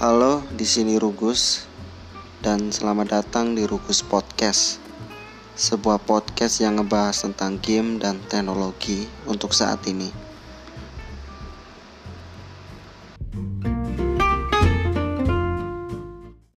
Halo, di sini Rugus dan selamat datang di Rugus Podcast. Sebuah podcast yang ngebahas tentang game dan teknologi untuk saat ini.